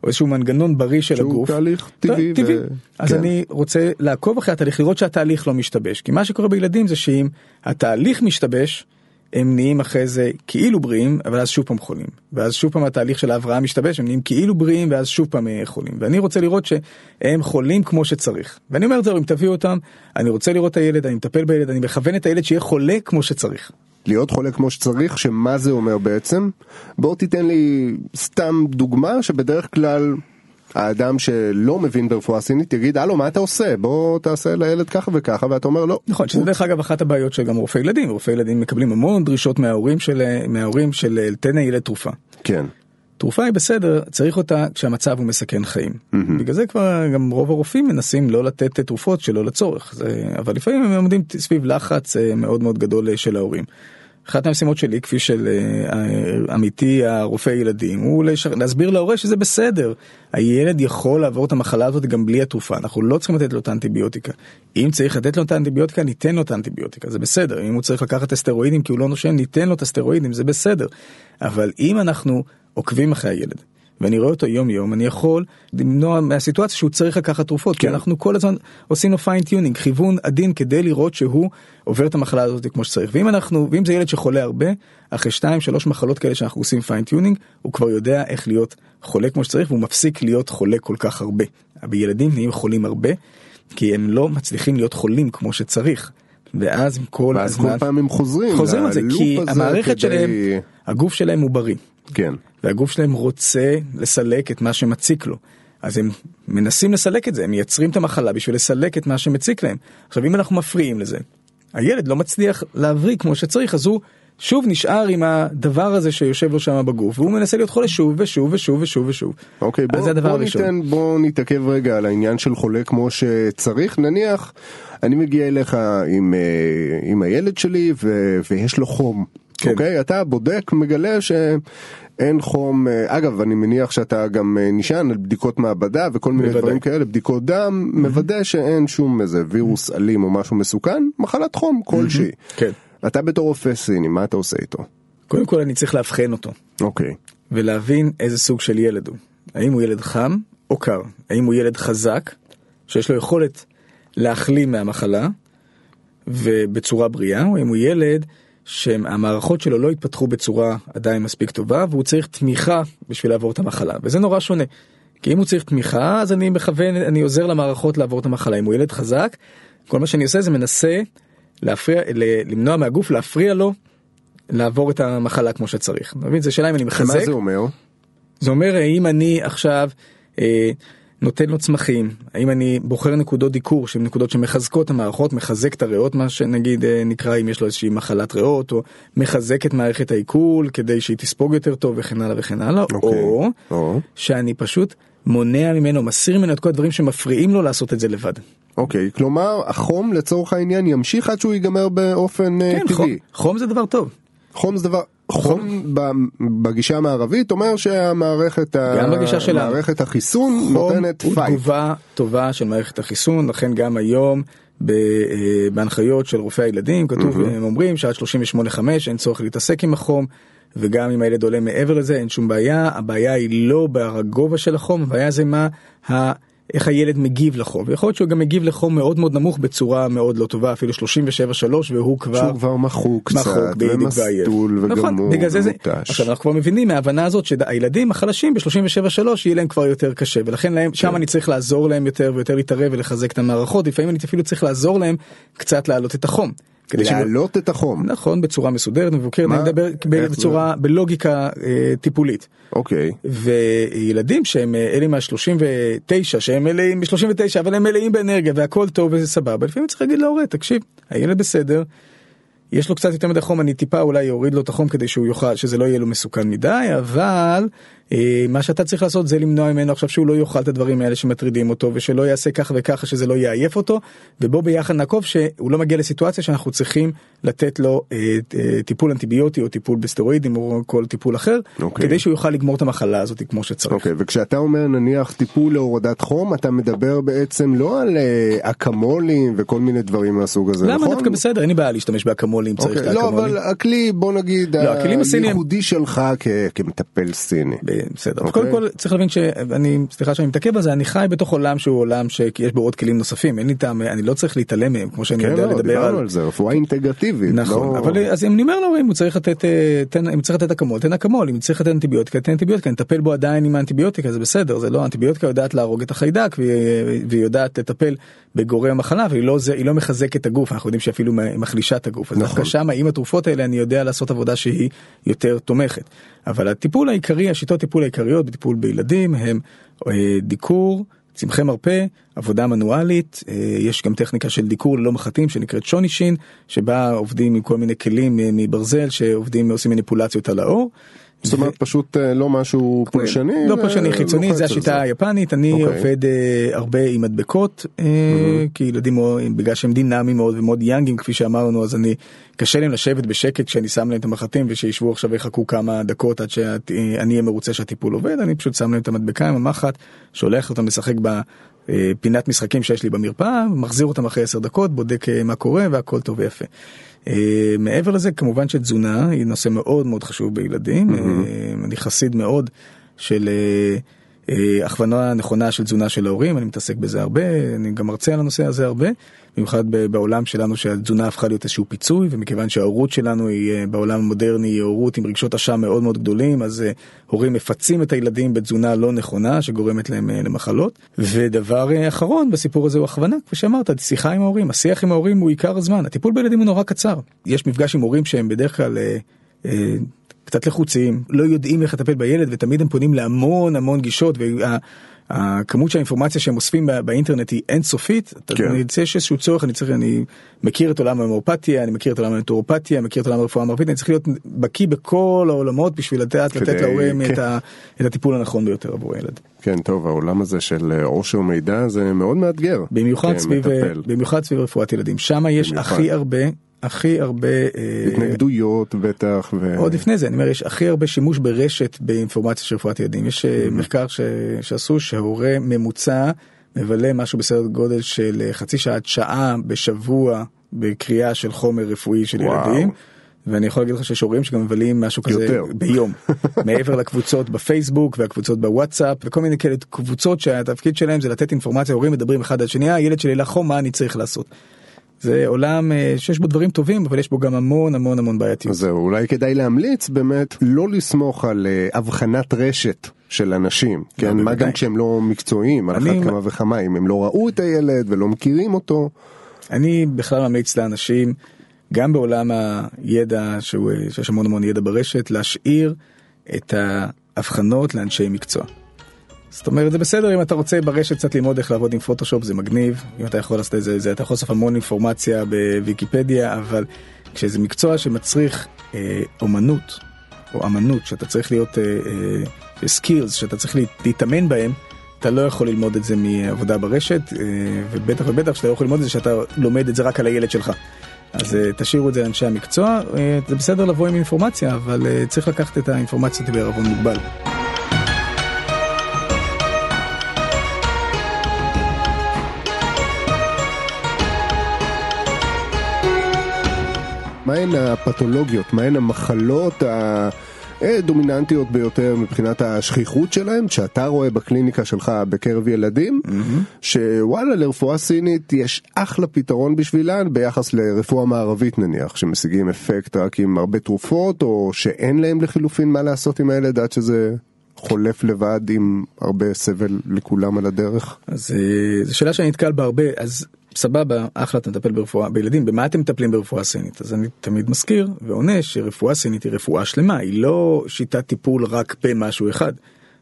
או איזשהו מנגנון בריא של שהוא הגוף. שהוא תהליך טבעי. טבעי. ו... אז כן. אני רוצה לעקוב אחרי התהליך, לראות שהתהליך לא משתבש, כי מה שקורה בילדים זה שאם התהליך משתבש, הם נהיים אחרי זה כאילו בריאים, אבל אז שוב פעם חולים. ואז שוב פעם התהליך של ההבראה משתבש, הם נהיים כאילו בריאים, ואז שוב פעם אה, חולים. ואני רוצה לראות שהם חולים כמו שצריך. ואני אומר את זה, אם תביאו אותם, אני רוצה לראות את הילד, אני מטפל בילד, אני מכוון את הילד שיהיה חולה כמו שצריך. להיות חולה כמו שצריך, שמה זה אומר בעצם? בוא תיתן לי סתם דוגמה שבדרך כלל האדם שלא מבין ברפואה סינית יגיד הלו מה אתה עושה בוא תעשה לילד ככה וככה ואתה אומר לא. נכון שזה דרך אגב אחת הבעיות של גם רופאי ילדים רופאי ילדים מקבלים המון דרישות מההורים של מההורים של תן הילד תרופה. כן. תרופה היא בסדר צריך אותה כשהמצב הוא מסכן חיים mm-hmm. בגלל זה כבר גם רוב הרופאים מנסים לא לתת תרופות שלא לצורך זה אבל לפעמים הם עומדים סביב לחץ אה, מאוד מאוד גדול אה, של ההורים. אחת המשימות שלי, כפי של אה, עמיתי הרופא ילדים, הוא. להסביר להורה שזה בסדר. הילד יכול לעבור את המחלה הזאת גם בלי התרופה, אנחנו לא צריכים לתת לו את האנטיביוטיקה. אם צריך לתת לו את האנטיביוטיקה, ניתן לו את האנטיביוטיקה, זה בסדר. אם הוא צריך לקחת את הסטרואידים כי הוא לא נושם, ניתן לו את הסטרואידים, זה בסדר. אבל אם אנחנו עוקבים אחרי הילד, ואני רואה אותו יום יום, אני יכול למנוע מהסיטואציה שהוא צריך לקחת תרופות, כן. כי אנחנו כל הזמן עושים לו fine-tuning, כיוון עדין כדי לראות שהוא עובר את המחלה הזאת כמו שצריך. ואם אנחנו, ואם זה ילד שחולה הרבה, אחרי 2-3 מחלות כאלה שאנחנו עושים fine tuning, הוא כבר יודע איך להיות חולה כמו שצריך, והוא מפסיק להיות חולה כל כך הרבה. בילדים נהיים חולים הרבה, כי הם לא מצליחים להיות חולים כמו שצריך. ואז כל ואז הזמן... כל פעם הם חוזרים. חוזרים על זה, כי המערכת כדי... שלהם, הגוף שלהם הוא בריא. כן. והגוף שלהם רוצה לסלק את מה שמציק לו. אז הם מנסים לסלק את זה, הם מייצרים את המחלה בשביל לסלק את מה שמציק להם. עכשיו אם אנחנו מפריעים לזה, הילד לא מצליח להבריא כמו שצריך, אז הוא שוב נשאר עם הדבר הזה שיושב לו שם בגוף, והוא מנסה להיות חולה שוב ושוב ושוב ושוב ושוב. אוקיי, בוא, בוא ניתן, בוא נתעכב רגע על העניין של חולה כמו שצריך, נניח, אני מגיע אליך עם, אה, עם הילד שלי ו, ויש לו חום. כן. אוקיי, אתה בודק, מגלה ש... אין חום, אה, אגב אני מניח שאתה גם אה, נשען על בדיקות מעבדה וכל מיני דברים כאלה, בדיקות דם, mm-hmm. מוודא שאין שום איזה וירוס mm-hmm. אלים או משהו מסוכן, מחלת חום כלשהי. Mm-hmm. כן. אתה בתור רופא סיני, מה אתה עושה איתו? קודם כל אני צריך לאבחן אותו. אוקיי. ולהבין איזה סוג של ילד הוא. האם הוא ילד חם או קר? האם הוא ילד חזק, שיש לו יכולת להחלים מהמחלה ובצורה בריאה, או האם הוא ילד שהמערכות שלו לא התפתחו בצורה עדיין מספיק טובה והוא צריך תמיכה בשביל לעבור את המחלה וזה נורא שונה. כי אם הוא צריך תמיכה אז אני מכוון אני עוזר למערכות לעבור את המחלה אם הוא ילד חזק כל מה שאני עושה זה מנסה להפריע למנוע מהגוף להפריע לו לעבור את המחלה כמו שצריך. מבין? זה שאלה אם אני מחזק. מה זה אומר? זה אומר אם אני עכשיו. אה, נותן לו צמחים, האם אני בוחר נקודות דיקור שהן נקודות שמחזקות את המערכות, מחזק את הריאות מה שנגיד אה, נקרא אם יש לו איזושהי מחלת ריאות, או מחזק את מערכת העיכול כדי שהיא תספוג יותר טוב וכן הלאה וכן הלאה, okay. אוקיי. או, או שאני פשוט מונע ממנו, מסיר ממנו את כל הדברים שמפריעים לו לעשות את זה לבד. אוקיי, אוקיי, כלומר החום לצורך העניין ימשיך עד שהוא ייגמר באופן אה, כן, טבעי. חום, חום זה דבר טוב. חום זה דבר, חום בגישה המערבית אומר שהמערכת גם בגישה שלנו. מערכת החיסון נותנת fight. חום הוא תגובה טובה של מערכת החיסון, לכן גם היום אה, בהנחיות של רופאי הילדים כתוב. הם אומרים שעד 38-5 אין צורך להתעסק עם החום. וגם אם הילד עולה מעבר לזה אין שום בעיה, הבעיה היא לא בגובה של החום, הבעיה זה מה איך הילד מגיב לחום, ויכול להיות שהוא גם מגיב לחום מאוד מאוד נמוך בצורה מאוד לא טובה, אפילו 37-3 והוא כבר... שהוא כבר מחוק קצת, ומסטול וגמור נכון, זה זה... עכשיו אנחנו כבר מבינים מההבנה הזאת שהילדים החלשים ב-37-3 יהיה להם כבר יותר קשה, ולכן להם, שם כן. אני צריך לעזור להם יותר ויותר להתערב ולחזק את המערכות, לפעמים אני אפילו צריך לעזור להם קצת להעלות את החום. כדי להעלות את החום. נכון, בצורה מסודרת, מבוקרת, אני מדבר בצורה, בלוגיקה אה, טיפולית. אוקיי. וילדים שהם אה, אלה מה-39, שהם מלאים ב-39, אבל הם מלאים באנרגיה והכל טוב וזה סבבה, לפעמים צריך להגיד להורה, תקשיב, הילד בסדר, יש לו קצת יותר מדי חום, אני טיפה אולי אוריד לו את החום כדי שהוא יוכל, שזה לא יהיה לו מסוכן מדי, אבל מה שאתה צריך לעשות זה למנוע ממנו עכשיו שהוא לא יאכל את הדברים האלה שמטרידים אותו ושלא יעשה ככה וככה שזה לא יעייף אותו ובוא ביחד נעקוב שהוא לא מגיע לסיטואציה שאנחנו צריכים לתת לו אה, אה, טיפול אנטיביוטי או טיפול בסטרואידים או כל טיפול אחר okay. אוקיי. כדי שהוא יוכל לגמור את המחלה הזאת כמו שצריך. Okay, אוקיי, וכשאתה אומר נניח טיפול להורדת חום אתה מדבר בעצם לא על אקמולים וכל מיני דברים מהסוג הזה למה נכון? דווקא בסדר אין לי בעיה להשתמש באקמולים צריך okay, את האקמולים. לא אבל הכלי בוא נגיד לא, הייחודי שלך כמטפל סיני. בסדר. Okay. קודם אוקיי. כל צריך להבין שאני, סליחה שאני מתעכב על זה, אני חי בתוך עולם שהוא עולם שיש בו עוד כלים נוספים, אין לי טעם, אני לא צריך להתעלם מהם, כמו שאני כן, יודע לא, לדבר על... על זה, רפואה אינטגרטיבית. נכון, לא... אבל אז אני אומר לו, אם הוא צריך לתת, אה, תן, אם צריך לתת אקמול, תן אקמול, אם צריך לתת אנטיביוטיקה, תן אנטיביוטיקה, נטפל בו עדיין עם האנטיביוטיקה, זה בסדר, זה לא, אנטיביוטיקה יודעת להרוג את החיידק והיא יודעת לטפל בגורם המחלה, והיא לא, זה, לא מחזקת את הגוף, אנחנו יודעים שאפילו מחלישה את הגוף, אז נכון. דווקא שם עם התרופות האלה אני יודע לעשות עבודה שהיא יותר תומכת. אבל הטיפול העיקרי, השיטות טיפול העיקריות בטיפול בילדים הם אה, דיקור, צמחי מרפא, עבודה מנואלית, אה, יש גם טכניקה של דיקור ללא מחטים שנקראת שונישין, שבה עובדים עם כל מיני כלים אה, מברזל שעובדים, עושים מניפולציות על האור. זאת אומרת פשוט אה, לא משהו פולשני? לא פולשני חיצוני, לוחץ זה השיטה היפנית, אני אוקיי. עובד אה, הרבה עם מדבקות, אה, כי ילדים, בגלל שהם דינמיים מאוד ומאוד יאנגים כפי שאמרנו, אז אני, קשה להם לשבת בשקט כשאני שם להם את המחטים ושישבו עכשיו ויחכו כמה דקות עד שאני אהיה מרוצה שהטיפול עובד, אני פשוט שם להם את המדבקה עם המחט, שולח אותם לשחק בפינת משחקים שיש לי במרפאה, מחזיר אותם אחרי 10 דקות, בודק אה, מה קורה והכל טוב ויפה. אה, מעבר לזה כמובן שתזונה היא נושא מאוד מאוד חשוב בילדים, אה, אני חסיד מאוד של אה, הכוונה נכונה של תזונה של ההורים, אני מתעסק בזה הרבה, אני גם מרצה על הנושא הזה הרבה, במיוחד בעולם שלנו שהתזונה הפכה להיות איזשהו פיצוי, ומכיוון שההורות שלנו היא אה, בעולם המודרני היא הורות עם רגשות אשם מאוד מאוד גדולים, אז אה, הורים מפצים את הילדים בתזונה לא נכונה שגורמת להם אה, למחלות. ודבר אחרון בסיפור הזה הוא הכוונה, כפי שאמרת, שיחה עם ההורים, השיח עם ההורים הוא עיקר הזמן, הטיפול בילדים הוא נורא קצר. יש מפגש עם הורים שהם בדרך כלל... קצת לחוצים, לא יודעים איך לטפל בילד ותמיד הם פונים להמון המון גישות והכמות של האינפורמציה שהם אוספים בא- באינטרנט היא אינסופית, כן. כן. אני שיש איזשהו צורך, אני צריך, אני מכיר את עולם ההומאופתיה, אני מכיר את עולם הנטורופתיה, מכיר את עולם הרפואה המערבית, אני צריך להיות בקיא בכל העולמות בשביל לדעת לתת כדי- להורים כן. את, ה, את הטיפול הנכון ביותר עבור הילד. כן, טוב, העולם הזה של אה, עושר מידע זה מאוד מאתגר. במיוחד סביב, כמטפל. במיוחד סביב רפואת ילדים, שם יש במיוחד. הכי הרבה, הכי הרבה... אה, התנגדויות בטח. עוד לפני זה, אני אומר, יש הכי הרבה שימוש ברשת באינפורמציה של רפואת ילדים. יש אה, מחקר ש... שעשו שהורה ממוצע מבלה משהו בסדר גודל של אה, חצי שעה עד שעה בשבוע בקריאה של חומר רפואי של וואו. ילדים. ואני יכול להגיד לך שיש הורים שגם מבלים משהו כזה יותר. ביום מעבר לקבוצות בפייסבוק והקבוצות בוואטסאפ וכל מיני כאלה קבוצות שהתפקיד שלהם זה לתת אינפורמציה הורים מדברים אחד על שני "אה, הילד שלי לחום מה אני צריך לעשות. זה עולם אה, שיש בו דברים טובים אבל יש בו גם המון המון המון בעייתיות. זהו, אולי כדאי להמליץ באמת לא לסמוך על אה, הבחנת רשת של אנשים, כן, מה. גם כשהם לא מקצועיים, על אחת כמה וכמה, אם הם לא ראו את הילד ולא מכירים אותו, אני בכלל ממליץ לאנשים, גם בעולם הידע, שהוא, שיש המון המון ידע ברשת, להשאיר את ההבחנות לאנשי מקצוע. זאת אומרת, זה בסדר אם אתה רוצה ברשת קצת ללמוד איך לעבוד עם פוטושופ, זה מגניב. אם אתה יכול לעשות את זה, אתה יכול לאסוף המון אינפורמציה בוויקיפדיה, אבל כשזה מקצוע שמצריך אה, אומנות, או אמנות, שאתה צריך להיות skills, שאתה צריך לה- להתאמן בהם, אתה לא יכול ללמוד את זה מעבודה ברשת, אה, ובטח ובטח שאתה לא יכול ללמוד את זה שאתה לומד את זה רק על הילד שלך. אז אה, תשאירו את זה לאנשי המקצוע, אה, זה בסדר לבוא עם אינפורמציה, אבל אה, צריך לקחת את האינפורמציה בערבון מוגבל. מהן הפתולוגיות, מהן המחלות הדומיננטיות ביותר מבחינת השכיחות שלהם, שאתה רואה בקליניקה שלך בקרב ילדים, שוואלה לרפואה סינית יש אחלה פתרון בשבילן ביחס לרפואה מערבית נניח, שמשיגים אפקט רק עם הרבה תרופות, או שאין להם לחילופין מה לעשות עם הילד עד שזה חולף לבד עם הרבה סבל לכולם על הדרך. אז אה, זו שאלה שאני נתקל בה הרבה, אז סבבה, אחלה, אתה מטפל ברפואה בילדים, במה אתם מטפלים ברפואה סינית? אז אני תמיד מזכיר ועונה שרפואה סינית היא רפואה שלמה, היא לא שיטת טיפול רק במשהו אחד.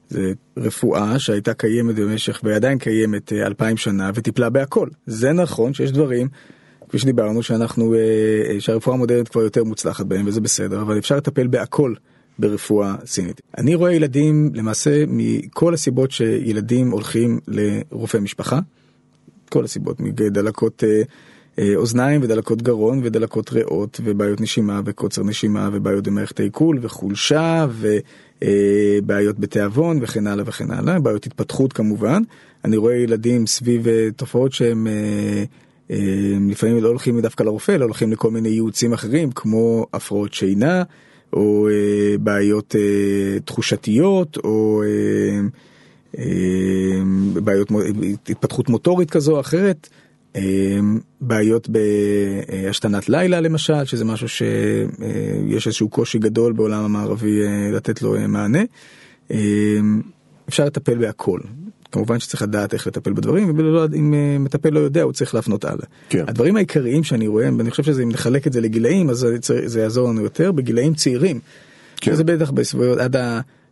זה רפואה שהייתה קיימת במשך ועדיין קיימת אה, אלפיים שנה וטיפלה בהכל. זה נכון שיש דברים, כפי שדיברנו, שאנחנו, אה, אה, שהרפואה המודרנית כבר יותר מוצלחת בהם וזה בסדר, אבל אפשר לטפל בהכל. ברפואה סינית. אני רואה ילדים למעשה מכל הסיבות שילדים הולכים לרופא משפחה, כל הסיבות, מדלקות אה, אה, אוזניים ודלקות גרון ודלקות ריאות ובעיות נשימה וקוצר נשימה ובעיות במערכת העיכול וחולשה ובעיות בתיאבון וכן הלאה וכן הלאה, בעיות התפתחות כמובן. אני רואה ילדים סביב אה, תופעות שהם אה, אה, לפעמים לא הולכים דווקא לרופא, אלא הולכים לכל מיני ייעוצים אחרים כמו הפרעות שינה. או אה, בעיות אה, תחושתיות, או אה, אה, בעיות מו- התפתחות מוטורית כזו או אחרת, אה, בעיות בהשתנת לילה למשל, שזה משהו שיש איזשהו קושי גדול בעולם המערבי אה, לתת לו אה, מענה. אה, אפשר לטפל בהכל. כמובן שצריך לדעת איך לטפל בדברים, ואם אה, מטפל לא יודע הוא צריך להפנות הלאה. כן. הדברים העיקריים שאני רואה, ואני חושב שאם נחלק את זה לגילאים אז זה יעזור לנו יותר, בגילאים צעירים. כן. זה בטח בסביבות עד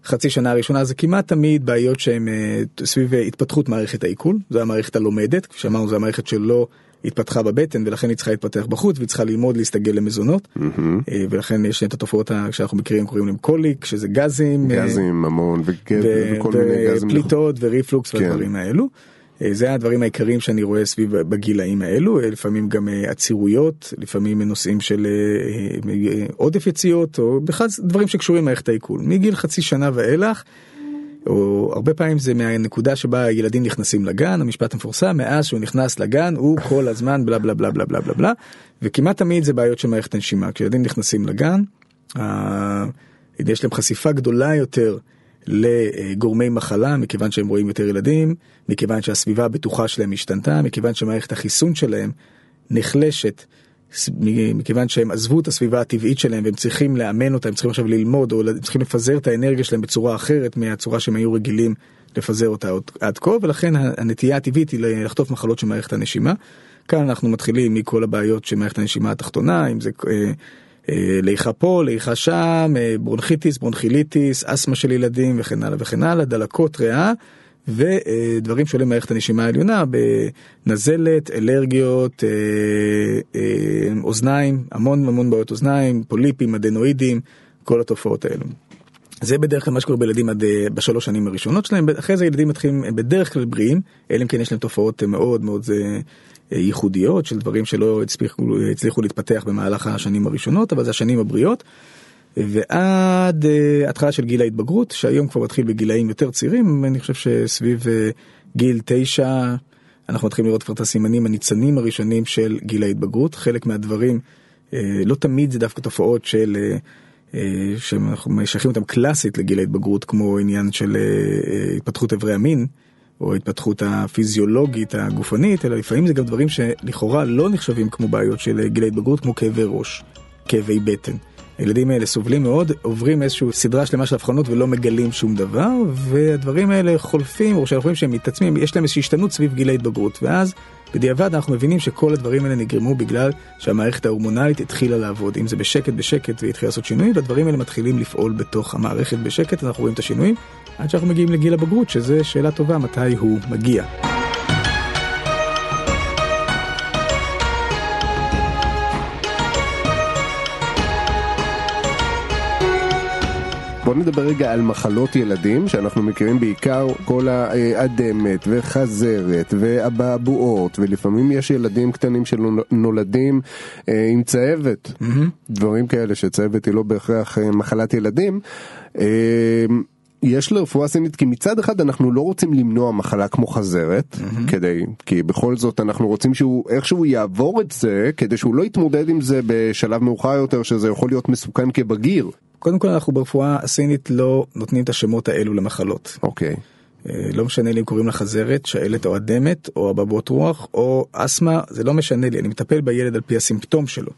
החצי שנה הראשונה זה כמעט תמיד בעיות שהן אה, סביב אה, התפתחות מערכת העיכול, זו המערכת הלומדת, כפי שאמרנו זו המערכת שלא התפתחה בבטן ולכן היא צריכה להתפתח בחוץ והיא צריכה ללמוד להסתגל למזונות אה, ולכן יש את התופעות שאנחנו מכירים קוראים להם קוליק שזה גזים גזים, המון, וגב, ו- וכל מיני גזים. ופליטות וריפלוקס כן. והדברים האלו. אה, זה הדברים העיקריים שאני רואה סביב בגילאים האלו, אה, לפעמים גם אה, עצירויות, לפעמים נושאים של אה, אה, עודף יציאות, או בכלל דברים שקשורים למערכת העיכול. מגיל חצי שנה ואילך, או הרבה פעמים זה מהנקודה שבה הילדים נכנסים לגן, המשפט המפורסם, מאז שהוא נכנס לגן הוא כל הזמן בלה בלה בלה בלה בלה בלה בלה, וכמעט תמיד זה בעיות של מערכת הנשימה. כשילדים נכנסים לגן, אה, יש להם חשיפה גדולה יותר לגורמי מחלה, מכיוון שהם רואים יותר ילדים, מכיוון שהסביבה הבטוחה שלהם השתנתה, מכיוון שמערכת החיסון שלהם נחלשת, מכיוון שהם עזבו את הסביבה הטבעית שלהם והם צריכים לאמן אותה, הם צריכים עכשיו ללמוד או צריכים לפזר את האנרגיה שלהם בצורה אחרת מהצורה שהם היו רגילים לפזר אותה עד כה, ולכן הנטייה הטבעית היא לחטוף מחלות של מערכת הנשימה. כאן אנחנו מתחילים מכל הבעיות של מערכת הנשימה התחתונה, אם זה אה, ליחה פה, ליחה שם, אה, ברונכיטיס, ברונכיליטיס, אסתמה של ילדים וכן הלאה וכן הלאה, דלקות ריאה ודברים שעולים מערכת הנשימה העליונה בנזלת, אלרגיות, אה, אוזניים, המון המון בעיות אוזניים, פוליפים, אדנואידים, כל התופעות האלו. זה בדרך כלל מה שקורה בילדים עד בשלוש שנים הראשונות שלהם, אחרי זה ילדים מתחילים בדרך כלל בריאים, אלא אם כן יש להם תופעות מאוד מאוד ייחודיות של דברים שלא הצליחו, הצליחו להתפתח במהלך השנים הראשונות, אבל זה השנים הבריאות. ועד uh, התחלה של גיל ההתבגרות, שהיום כבר מתחיל בגילאים יותר צעירים, אני חושב שסביב uh, גיל תשע אנחנו מתחילים לראות כבר את הסימנים הניצנים הראשונים של גיל ההתבגרות. חלק מהדברים, uh, לא תמיד זה דווקא תופעות של, uh, uh, שאנחנו משייכים אותם קלאסית לגיל ההתבגרות, כמו עניין של uh, התפתחות איברי המין. או ההתפתחות הפיזיולוגית הגופנית, אלא לפעמים זה גם דברים שלכאורה לא נחשבים כמו בעיות של גיל ההתבגרות, כמו כאבי ראש, כאבי בטן. הילדים האלה סובלים מאוד, עוברים איזושהי סדרה שלמה של אבחנות ולא מגלים שום דבר, והדברים האלה חולפים, או שאנחנו רואים שהם מתעצמים, יש להם איזושהי השתנות סביב גיל ההתבגרות, ואז בדיעבד אנחנו מבינים שכל הדברים האלה נגרמו בגלל שהמערכת ההורמונלית התחילה לעבוד, אם זה בשקט בשקט והתחילה לעשות שינויים, והדברים האלה מתחילים לפעול בתוך המערכת בשקט, אנחנו רואים את השינויים, עד שאנחנו מגיעים לגיל הבגרות, שזה שאלה טובה מתי הוא מגיע. בוא נדבר רגע על מחלות ילדים שאנחנו מכירים בעיקר כל האדמת וחזרת ואבעבועות ולפעמים יש ילדים קטנים שנולדים אה, עם צהבת דברים כאלה שצהבת היא לא בהכרח אה, מחלת ילדים. יש לרפואה סינית כי מצד אחד אנחנו לא רוצים למנוע מחלה כמו חזרת mm-hmm. כדי כי בכל זאת אנחנו רוצים שהוא איכשהו יעבור את זה כדי שהוא לא יתמודד עם זה בשלב מאוחר יותר שזה יכול להיות מסוכן כבגיר. קודם כל אנחנו ברפואה הסינית לא נותנים את השמות האלו למחלות. אוקיי. אה, לא משנה לי אם קוראים לה חזרת, שעלת או אדמת, או אבעבועות רוח, או אסתמה, זה לא משנה לי, אני מטפל בילד על פי הסימפטום שלו.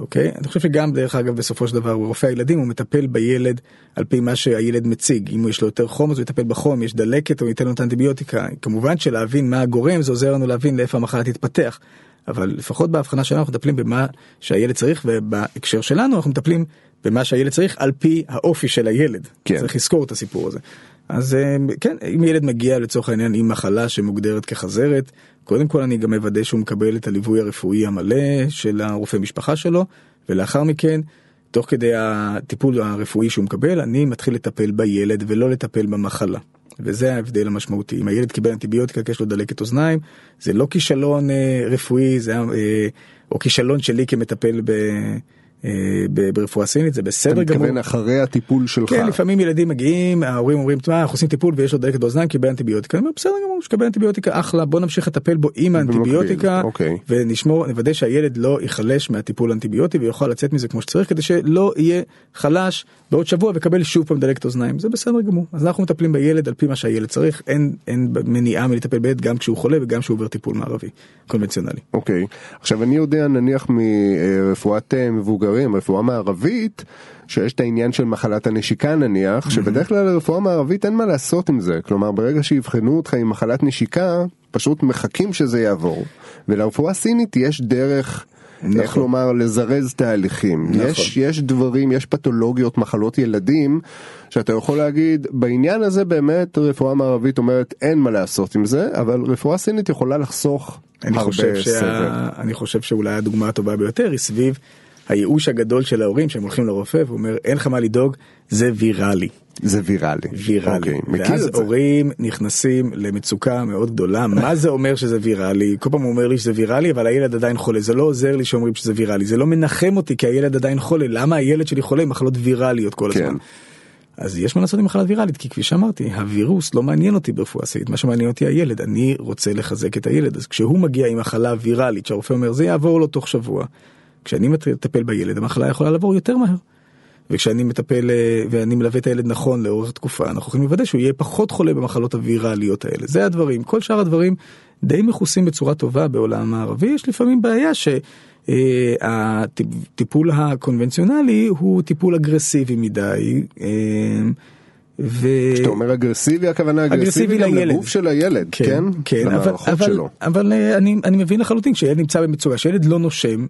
אוקיי? אני חושב שגם דרך אגב בסופו של דבר רופא הילדים הוא מטפל בילד על פי מה שהילד מציג אם יש לו יותר חום אז הוא יטפל בחום יש דלקת הוא ייתן לו את האנטיביוטיקה כמובן שלהבין מה הגורם זה עוזר לנו להבין לאיפה המחלה תתפתח אבל לפחות בהבחנה שלנו אנחנו מטפלים במה שהילד צריך ובהקשר שלנו אנחנו מטפלים במה שהילד צריך על פי האופי של הילד כן. צריך לזכור את הסיפור הזה. אז אה, כן אם ילד מגיע לצורך העניין עם מחלה שמוגדרת כחזרת קודם כל אני גם מוודא שהוא מקבל את הליווי הרפואי המלא של הרופא משפחה שלו ולאחר מכן תוך כדי הטיפול הרפואי שהוא מקבל אני מתחיל לטפל בילד ולא לטפל במחלה. וזה ההבדל המשמעותי אם הילד קיבל אנטיביוטיקה כי יש לו דלקת אוזניים זה לא כישלון אה, רפואי זה אה, או כישלון שלי כמטפל ב... אה, ברפואה סינית זה בסדר אתה גמור. מתכוון אחרי הטיפול שלך. כן, לפעמים ילדים מגיעים, ההורים אומרים, תשמע, אנחנו עושים טיפול ויש לו דלקת באוזניים, קיבל אנטיביוטיקה. אני אומר, בסדר גמור, שקיבל אנטיביוטיקה, אחלה, בוא נמשיך לטפל בו עם האנטיביוטיקה, אוקיי. ונשמור, נוודא שהילד לא ייחלש מהטיפול האנטיביוטי ויוכל לצאת מזה כמו שצריך, כדי שלא יהיה חלש בעוד שבוע ויקבל שוב פעם דלקת אוזניים. זה בסדר גמור. אז אנחנו מטפלים בילד על פי מה שהילד צריך, אין, אין מניעה מלטפל בילד גם כשהוא חולה וגם כשהוא עובר טיפול מערבי, קונבנציונלי. אוקיי. עכשיו אני יודע נניח מרפואת מבוגרים, רפואה מערבית, שיש את העניין של מחלת הנשיקה נניח, שבדרך כלל לרפואה מערבית אין מה לעשות עם זה. כלומר ברגע שיבחנו אותך עם מחלת נשיקה, פשוט מחכים שזה יעבור. ולרפואה סינית יש דרך... נכון. איך לומר לזרז תהליכים נכון. יש יש דברים יש פתולוגיות מחלות ילדים שאתה יכול להגיד בעניין הזה באמת רפואה מערבית אומרת אין מה לעשות עם זה אבל רפואה סינית יכולה לחסוך אני הרבה חושב, סבל. שה... אני חושב שאולי הדוגמה הטובה ביותר היא סביב הייאוש הגדול של ההורים שהם הולכים לרופא ואומר אין לך מה לדאוג זה ויראלי. זה ויראלי. ויראלי. אוקיי, מכיר ואז את זה. הורים נכנסים למצוקה מאוד גדולה מה זה אומר שזה ויראלי כל פעם הוא אומר לי שזה ויראלי אבל הילד עדיין חולה זה לא עוזר לי שאומרים שזה ויראלי זה לא מנחם אותי כי הילד עדיין חולה למה הילד שלי חולה עם מחלות ויראליות כל כן. הזמן. אז יש מה לעשות עם מחלה ויראלית כי כפי שאמרתי הווירוס לא מעניין אותי ברפואה סינית מה שמעניין אותי הילד אני רוצה לחזק את הילד אז כשהוא מגיע עם מחלה ויראלית שהרופא אומר זה יעבור לו תוך שבוע. כשאני מטפל בילד המחלה יכולה לעבור יותר מהר. וכשאני מטפל אה, ואני מלווה את הילד נכון לאורך תקופה אנחנו יכולים לוודא שהוא יהיה פחות חולה במחלות הוויראליות האלה זה הדברים כל שאר הדברים די מכוסים בצורה טובה בעולם המערבי יש לפעמים בעיה שהטיפול הקונבנציונלי הוא טיפול אגרסיבי מדי. אה, ו... כשאתה אומר אגרסיבי הכוונה אגרסיבי אגרסיבי גם לילד. לגוף של הילד, כן? כן, אבל, למערכות אבל, שלו. אבל אה, אני, אני מבין לחלוטין כשילד נמצא במצוקה, כשילד לא נושם,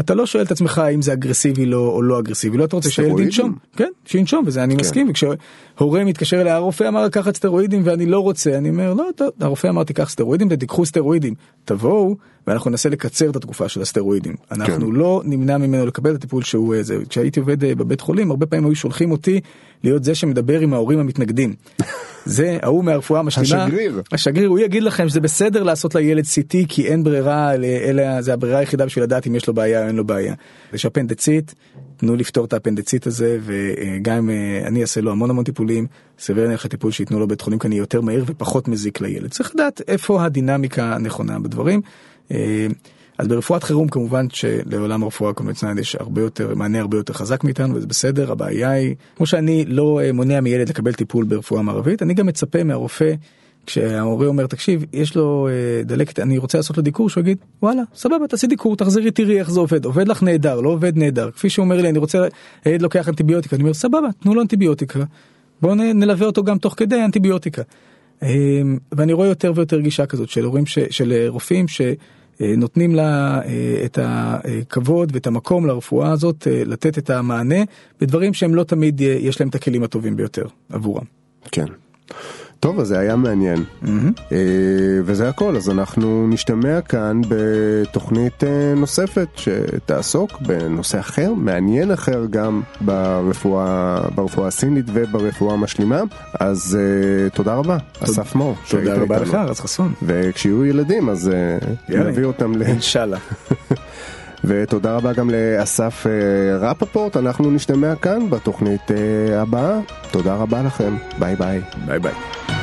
אתה לא שואל את עצמך האם זה אגרסיבי לו או לא אגרסיבי, לא אתה רוצה שילד? ינשום, כן, שינשום וזה אני כן. מסכים, וכשהורה מתקשר אליי הרופא אמר לקחת סטרואידים ואני לא רוצה, אני אומר לא, הרופא אמר תיקח סטרואידים ותיקחו סטרואידים, תבואו ואנחנו ננסה לקצר את התקופה של הסטרואידים, אנחנו כן. לא נמנע ממנו לקבל את הטיפול שהוא אה, זה, כשהייתי עובד אה, בבית חולים הרבה פעמים היו שולחים אותי להיות זה שמדבר עם ההורים המתנגדים. זה ההוא מהרפואה המשלימה, השגריר. השגריר הוא יגיד לכם שזה בסדר לעשות לילד CT כי אין ברירה אלה זה הברירה היחידה בשביל לדעת אם יש לו בעיה או אין לו בעיה. יש אפנדצית תנו לפתור את האפנדצית הזה וגם אם אה, אני אעשה לו המון המון טיפולים סביר להניח הטיפול שייתנו לו בית חולים כאן יהיה יותר מהיר ופחות מזיק לילד צריך לדעת איפה הדינמיקה הנכונה בדברים. אה, אז ברפואת חירום כמובן שלעולם הרפואה הקונבנציונלית יש הרבה יותר מענה הרבה יותר חזק מאיתנו וזה בסדר הבעיה היא כמו שאני לא אה, מונע מילד לקבל טיפול ברפואה מערבית אני גם מצפה מהרופא כשההורה אומר תקשיב יש לו אה, דלקת אני רוצה לעשות לו דיקור שהוא יגיד וואלה סבבה תעשי דיקור תחזרי תראי איך זה עובד. עובד לך נהדר לא עובד נהדר. כפי שהוא אומר לי אני רוצה הילד לוקח אנטיביוטיקה. אני אומר סבבה תנו לו אנטיביוטיקה בואו נלווה אותו גם תוך כדי אנטיביוטיקה. אה, ואני רואה יותר ויותר גישה כזאת של הורים ש, של אה, רופאים שנותנים לה אה, את הכבוד ואת המקום לרפואה הזאת אה, לתת את המענה בדברים שהם לא תמיד יש להם את הכלים הטובים ביותר עבורם. כן. טוב, אז זה היה מעניין. אה, וזה הכל, אז אנחנו נשתמע כאן בתוכנית אה, נוספת שתעסוק בנושא אחר, מעניין אחר גם ברפואה, ברפואה הסינית וברפואה המשלימה. אז אה, תודה רבה, אסף מור. תודה רבה. לך רז חסון. וכשיהיו ילדים אז יאללה. נביא אותם ל... אינשאללה. ותודה רבה גם לאסף רפפורט, אנחנו נשתמע כאן בתוכנית אה, הבאה. תודה רבה לכם, ביי ביי. ביי ביי.